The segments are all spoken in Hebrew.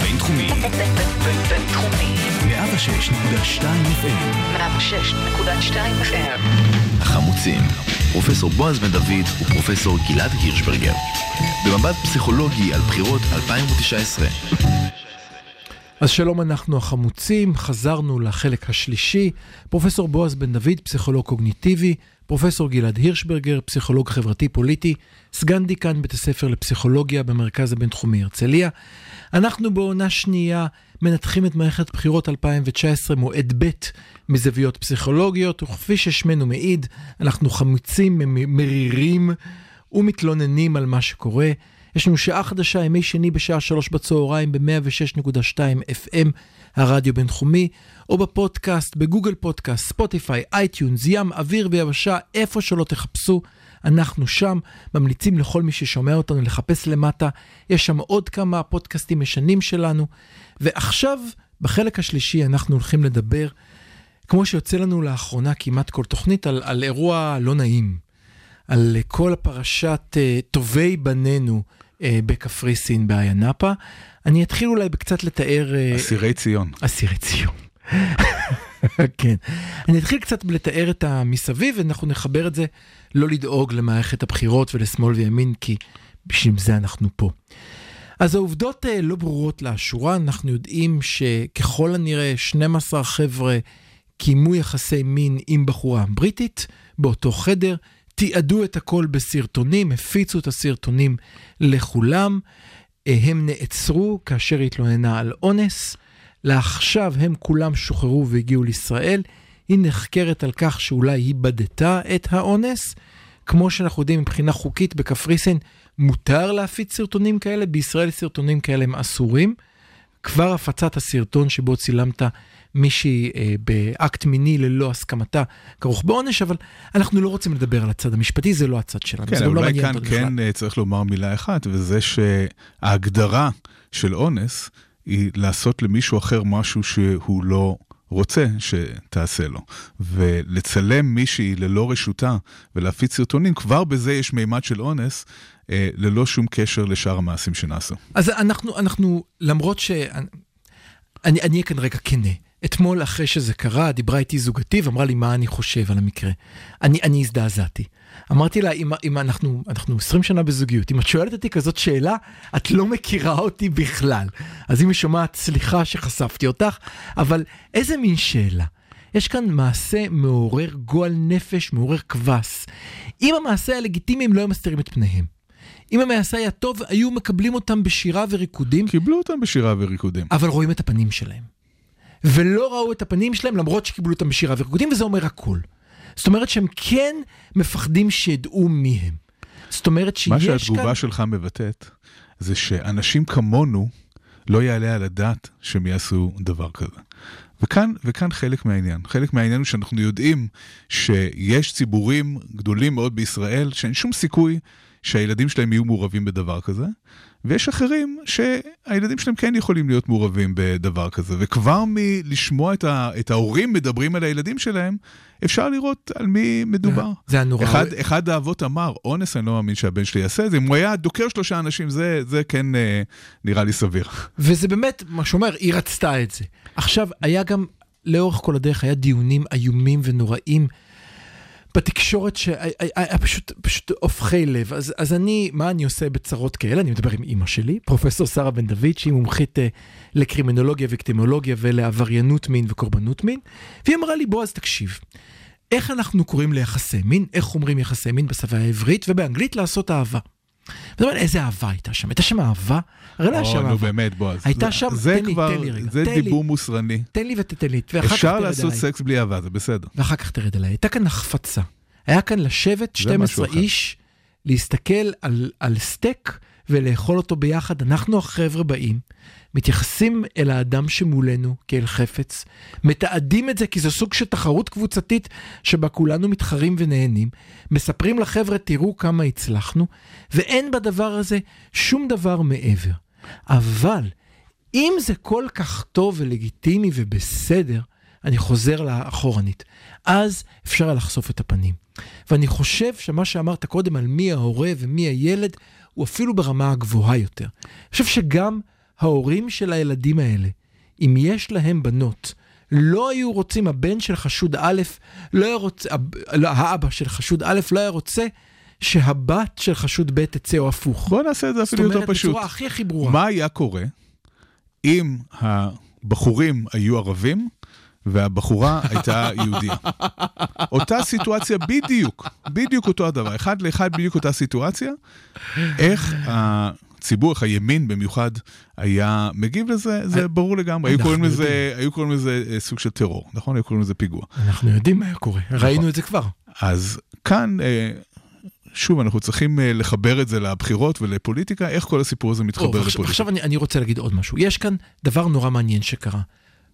הבינתחומי. בינתחומי. 106.2 FM. 106.2 FM. החמוצים. פרופסור בועז בן דוד ופרופסור גלעד הירשברגר. במבט פסיכולוגי על בחירות 2019. אז שלום, אנחנו החמוצים, חזרנו לחלק השלישי. פרופסור בועז בן דוד, פסיכולוג קוגניטיבי, פרופסור גלעד הירשברגר, פסיכולוג חברתי-פוליטי, סגן דיקן בית הספר לפסיכולוגיה במרכז הבינתחומי הרצליה. אנחנו בעונה שנייה מנתחים את מערכת בחירות 2019, מועד ב' מזוויות פסיכולוגיות, וכפי ששמנו מעיד, אנחנו חמוצים, מרירים ומתלוננים על מה שקורה. יש לנו שעה חדשה, ימי שני בשעה שלוש בצהריים ב-106.2 FM, הרדיו בינתחומי, או בפודקאסט, בגוגל פודקאסט, ספוטיפיי, iTunes, ים, אוויר ויבשה, איפה שלא תחפשו, אנחנו שם, ממליצים לכל מי ששומע אותנו לחפש למטה, יש שם עוד כמה פודקאסטים ישנים שלנו, ועכשיו, בחלק השלישי, אנחנו הולכים לדבר, כמו שיוצא לנו לאחרונה כמעט כל תוכנית, על, על אירוע לא נעים. על כל הפרשת uh, טובי בנינו בקפריסין באיה נאפה. אני אתחיל אולי קצת לתאר... uh, אסירי ציון. אסירי ציון. כן. אני אתחיל קצת לתאר את המסביב, ואנחנו נחבר את זה לא לדאוג למערכת הבחירות ולשמאל וימין, כי בשביל זה אנחנו פה. אז העובדות uh, לא ברורות לאשורה, אנחנו יודעים שככל הנראה 12 חבר'ה קיימו יחסי מין עם בחורה בריטית באותו חדר, תיעדו את הכל בסרטונים, הפיצו את הסרטונים לכולם. הם נעצרו כאשר התלוננה על אונס. לעכשיו הם כולם שוחררו והגיעו לישראל. היא נחקרת על כך שאולי היא בדתה את האונס. כמו שאנחנו יודעים מבחינה חוקית בקפריסין מותר להפיץ סרטונים כאלה, בישראל סרטונים כאלה הם אסורים. כבר הפצת הסרטון שבו צילמת מישהי אה, באקט מיני ללא הסכמתה כרוך בעונש, אבל אנחנו לא רוצים לדבר על הצד המשפטי, זה לא הצד שלנו. כן, לא אולי מעניין כאן כן בכלל. אה, צריך לומר מילה אחת, וזה שההגדרה של אונס היא לעשות למישהו אחר משהו שהוא לא רוצה שתעשה לו. ולצלם מישהי ללא רשותה ולהפיץ סרטונים, כבר בזה יש מימד של אונס, אה, ללא שום קשר לשאר המעשים שנעשו. אז אנחנו, אנחנו, למרות ש... אני אני אהיה כאן רגע כנה. אתמול אחרי שזה קרה, דיברה איתי זוגתי ואמרה לי מה אני חושב על המקרה. אני, אני הזדעזעתי. אמרתי לה, אם, אם אנחנו, אנחנו 20 שנה בזוגיות, אם את שואלת אותי כזאת שאלה, את לא מכירה אותי בכלל. אז אם היא שומעת, סליחה שחשפתי אותך, אבל איזה מין שאלה. יש כאן מעשה מעורר גועל נפש, מעורר קבס. אם המעשה היה לגיטימי, הם לא היו מסתירים את פניהם. אם המעשה היה טוב, היו מקבלים אותם בשירה וריקודים, קיבלו אותם בשירה וריקודים. אבל רואים את הפנים שלהם. ולא ראו את הפנים שלהם למרות שקיבלו אותם בשירה וריקודים, וזה אומר הכל. זאת אומרת שהם כן מפחדים שידעו מי הם. זאת אומרת שיש מה כאן... שהתגובה שלך מבטאת, זה שאנשים כמונו, לא יעלה על הדעת שהם יעשו דבר כזה. וכאן, וכאן חלק מהעניין. חלק מהעניין הוא שאנחנו יודעים שיש ציבורים גדולים מאוד בישראל שאין שום סיכוי שהילדים שלהם יהיו מעורבים בדבר כזה, ויש אחרים שהילדים שלהם כן יכולים להיות מעורבים בדבר כזה. וכבר מלשמוע את, ה, את ההורים מדברים על הילדים שלהם, אפשר לראות על מי מדובר. זה היה נורא. אחד, אחד האבות אמר, אונס, אני לא מאמין שהבן שלי יעשה את זה, אם הוא היה דוקר שלושה אנשים, זה, זה כן אה, נראה לי סביר. וזה באמת, מה שאומר, היא רצתה את זה. עכשיו, היה גם, לאורך כל הדרך, היה דיונים איומים ונוראים בתקשורת שהיה פשוט, פשוט הופכי לב. אז, אז אני, מה אני עושה בצרות כאלה? אני מדבר עם אימא שלי, פרופסור שרה בן דוד, שהיא מומחית אה, לקרימינולוגיה ויקטימולוגיה ולעבריינות מין וקורבנות מין, והיא אמרה לי, בועז, תקשיב, איך אנחנו קוראים ליחסי מין, איך אומרים יחסי מין בשפה העברית, ובאנגלית לעשות אהבה. ואתה אומר, איזה אהבה הייתה שם? הייתה שם אהבה? הרי לא היה שם או, נו אהבה. באמת, בועז. הייתה שם- תן לי, תן לי רגע, זה. דיבור מוסרני. תן לי ותתן לי, ואחר כך אפשר תרד לעשות עליי. סקס בלי אהבה, זה בסדר. ואחר כך תרד עליי. הייתה כאן החפצה. היה כאן לשבת זה 12 משהו אחר. איש, להסתכל על סטייק ולאכול אותו ביחד. אנחנו החבר'ה באים, מתייחסים אל האדם שמולנו כאל חפץ, מתעדים את זה כי זה סוג של תחרות קבוצתית שבה כולנו מתחרים ונהנים, מספרים לחבר'ה תראו כמה הצלחנו, ואין בדבר הזה שום דבר מעבר. אבל אם זה כל כך טוב ולגיטימי ובסדר, אני חוזר לאחורנית. אז אפשר לחשוף את הפנים. ואני חושב שמה שאמרת קודם על מי ההורה ומי הילד, הוא אפילו ברמה הגבוהה יותר. אני חושב שגם ההורים של הילדים האלה, אם יש להם בנות, לא היו רוצים, הבן של חשוד א', לא היה רוצה, לא, האבא של חשוד א', לא היה רוצה שהבת של חשוד ב' תצא או הפוך. בוא נעשה את זה אפילו יותר זאת אומרת, פשוט. בצורה הכי הכי ברורה. מה היה קורה אם הבחורים היו ערבים והבחורה הייתה יהודייה? אותה סיטואציה בדיוק, בדיוק אותו הדבר, אחד לאחד בדיוק אותה סיטואציה. איך הציבור, איך הימין במיוחד, היה מגיב לזה, זה ברור לגמרי. היו קוראים לזה. היו קוראים לזה אה, סוג של טרור, נכון? היו קוראים לזה פיגוע. אנחנו יודעים מה היה קורה, ראינו את זה כבר. אז כאן, אה, שוב, אנחנו צריכים אה, לחבר את זה לבחירות ולפוליטיקה, איך כל הסיפור הזה מתחבר עכשיו, לפוליטיקה. עכשיו אני, אני רוצה להגיד עוד משהו. יש כאן דבר נורא מעניין שקרה.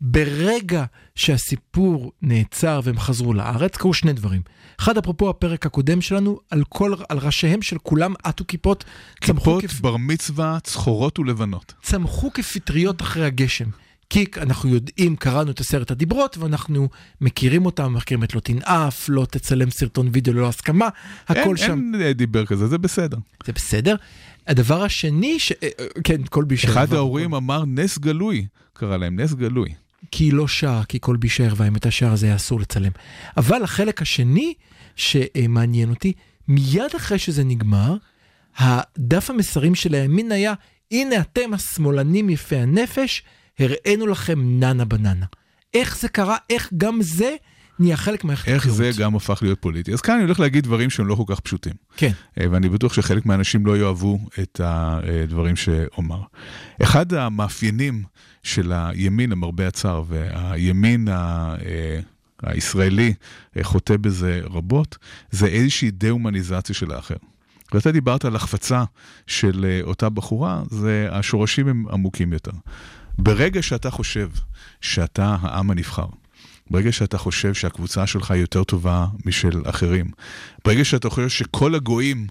ברגע שהסיפור נעצר והם חזרו לארץ, קרו שני דברים. אחד, אפרופו הפרק הקודם שלנו, על כל, על ראשיהם של כולם עטו כיפות, כיפות, כפ, בר מצווה, צחורות ולבנות. צמחו כפטריות אחרי הגשם. כי אנחנו יודעים, קראנו את עשרת הדיברות, ואנחנו מכירים אותם, מכירים את לא תנאף, לא תצלם סרטון וידאו ללא הסכמה, הכל אין, שם. אין דיבר כזה, זה בסדר. זה בסדר. הדבר השני, ש... אה, אה, כן, כל בישר. אחד ההורים אמר נס גלוי, קרא להם נס גלוי. כי היא לא שרה, כי כל בי שער ואם הייתה שרה זה היה אסור לצלם. אבל החלק השני שמעניין אותי, מיד אחרי שזה נגמר, הדף המסרים של הימין היה, הנה אתם השמאלנים יפי הנפש, הראינו לכם ננה בננה. איך זה קרה? איך גם זה נהיה חלק מערכת איך הבחירות? זה גם הפך להיות פוליטי. אז כאן אני הולך להגיד דברים שהם לא כל כך פשוטים. כן. אה, ואני בטוח שחלק מהאנשים לא יאהבו את הדברים שאומר. אחד המאפיינים של הימין, למרבה הצער, והימין ה... אה, הישראלי אה, חוטא בזה רבות, זה איזושהי דה-הומניזציה של האחר. ואתה דיברת על החפצה של אותה בחורה, זה, השורשים הם עמוקים יותר. ברגע שאתה חושב שאתה העם הנבחר, ברגע שאתה חושב שהקבוצה שלך היא יותר טובה משל אחרים, ברגע שאתה חושב שכל הגויים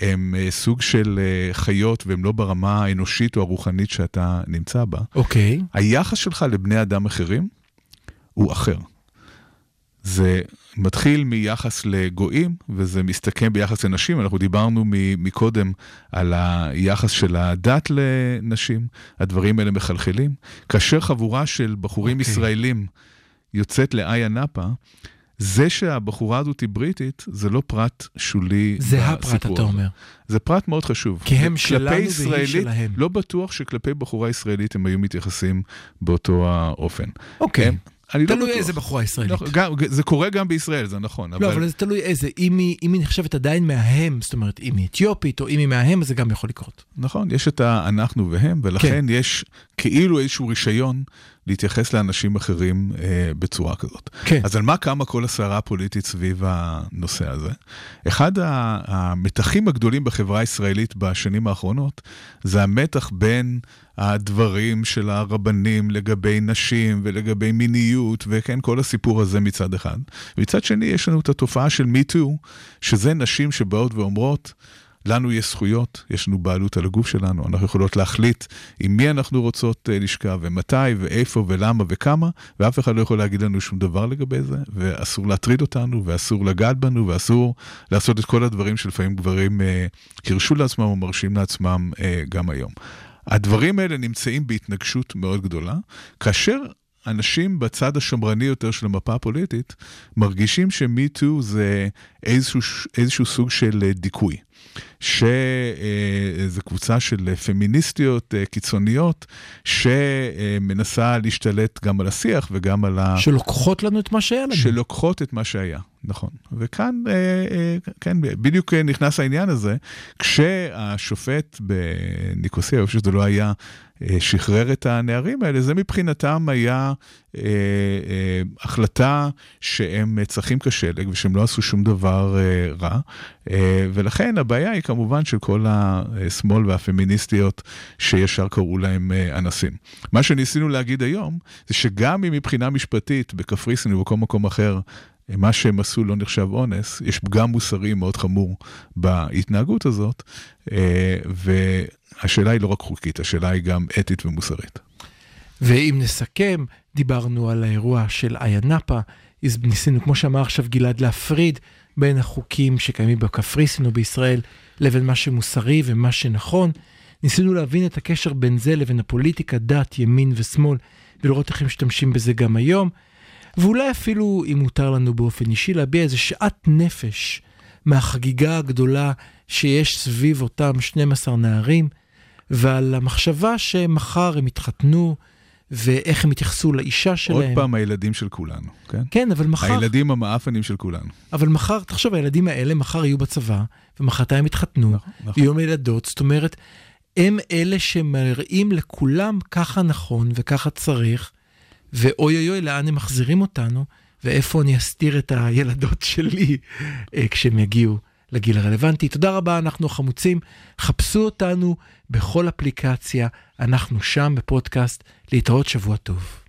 הם אה, סוג של אה, חיות והם לא ברמה האנושית או הרוחנית שאתה נמצא בה, אוקיי. היחס שלך לבני אדם אחרים הוא אחר. זה מתחיל מיחס לגויים, וזה מסתכם ביחס לנשים. אנחנו דיברנו מקודם על היחס של הדת לנשים, הדברים האלה מחלחלים. כאשר חבורה של בחורים אוקיי. ישראלים יוצאת לאיה נאפה, זה שהבחורה הזאת היא בריטית, זה לא פרט שולי זה הפרט, בסיפור אתה הזה. אומר. זה פרט מאוד חשוב. כי הם שלנו והיא שלהם. לא בטוח שכלפי בחורה ישראלית הם היו מתייחסים באותו האופן. אוקיי. הם- אני לא תלוי בטוח. איזה בחורה ישראלית. לא, גם, זה קורה גם בישראל, זה נכון. לא, אבל זה תלוי איזה. אם היא, אם היא נחשבת עדיין מההם, זאת אומרת, אם היא אתיופית או אם היא מההם, זה גם יכול לקרות. נכון, יש את האנחנו והם, ולכן כן. יש כאילו איזשהו רישיון להתייחס לאנשים אחרים אה, בצורה כזאת. כן. אז על מה קמה כל הסערה הפוליטית סביב הנושא הזה? אחד המתחים הגדולים בחברה הישראלית בשנים האחרונות, זה המתח בין הדברים של הרבנים לגבי נשים ולגבי מיניות, וכן, כל הסיפור הזה מצד אחד. מצד שני, יש לנו את התופעה של MeToo, שזה נשים שבאות ואומרות, לנו יש זכויות, יש לנו בעלות על הגוף שלנו, אנחנו יכולות להחליט עם מי אנחנו רוצות אה, לשכב, ומתי, ואיפה, ולמה, וכמה, ואף אחד לא יכול להגיד לנו שום דבר לגבי זה, ואסור להטריד אותנו, ואסור לגעת בנו, ואסור לעשות את כל הדברים שלפעמים גברים אה, הרשו לעצמם או מרשים לעצמם אה, גם היום. הדברים האלה נמצאים בהתנגשות מאוד גדולה, כאשר אנשים בצד השמרני יותר של המפה הפוליטית מרגישים שמיטו זה איזשהו, איזשהו סוג של אה, דיכוי. שזו קבוצה של פמיניסטיות אה, קיצוניות שמנסה להשתלט גם על השיח וגם על ה... שלוקחות לנו את מה שהיה לנו. שלוקחות את מה שהיה, נכון. וכאן, אה, אה, כן, בדיוק נכנס העניין הזה, כשהשופט בניקוסיה, אני חושב שזה לא היה, שחרר את הנערים האלה, זה מבחינתם היה אה, אה, החלטה שהם צרכים כשלג ושהם לא עשו שום דבר אה, רע, ולכן הבעיה היא כמובן של כל השמאל והפמיניסטיות שישר קראו להם אה, אנסים. מה שניסינו להגיד היום, זה שגם אם מבחינה משפטית בקפריסין ובכל מקום אחר, מה שהם עשו לא נחשב אונס, יש פגם מוסרי מאוד חמור בהתנהגות הזאת, אה, והשאלה היא לא רק חוקית, השאלה היא גם אתית ומוסרית. ואם נסכם, דיברנו על האירוע של איה נאפה, ניסינו, כמו שאמר עכשיו גלעד, להפריד בין החוקים שקיימים בקפריסין או בישראל לבין מה שמוסרי ומה שנכון. ניסינו להבין את הקשר בין זה לבין הפוליטיקה, דת, ימין ושמאל, ולראות איך הם משתמשים בזה גם היום. ואולי אפילו, אם מותר לנו באופן אישי, להביע איזה שאט נפש מהחגיגה הגדולה שיש סביב אותם 12 נערים, ועל המחשבה שמחר הם יתחתנו, ואיך הם יתייחסו לאישה שלהם. עוד פעם הילדים של כולנו, כן? כן, אבל מחר... הילדים המאפנים של כולנו. אבל מחר, תחשוב, הילדים האלה מחר יהיו בצבא, ומחרתיים יתחתנו, נכון, נכון. יום ילדות, זאת אומרת, הם אלה שמראים לכולם ככה נכון וככה צריך, ואוי אוי אוי, לאן הם מחזירים אותנו, ואיפה אני אסתיר את הילדות שלי אה, כשהם יגיעו לגיל הרלוונטי. תודה רבה, אנחנו החמוצים. חפשו אותנו בכל אפליקציה, אנחנו שם בפודקאסט. להתראות שבוע טוב.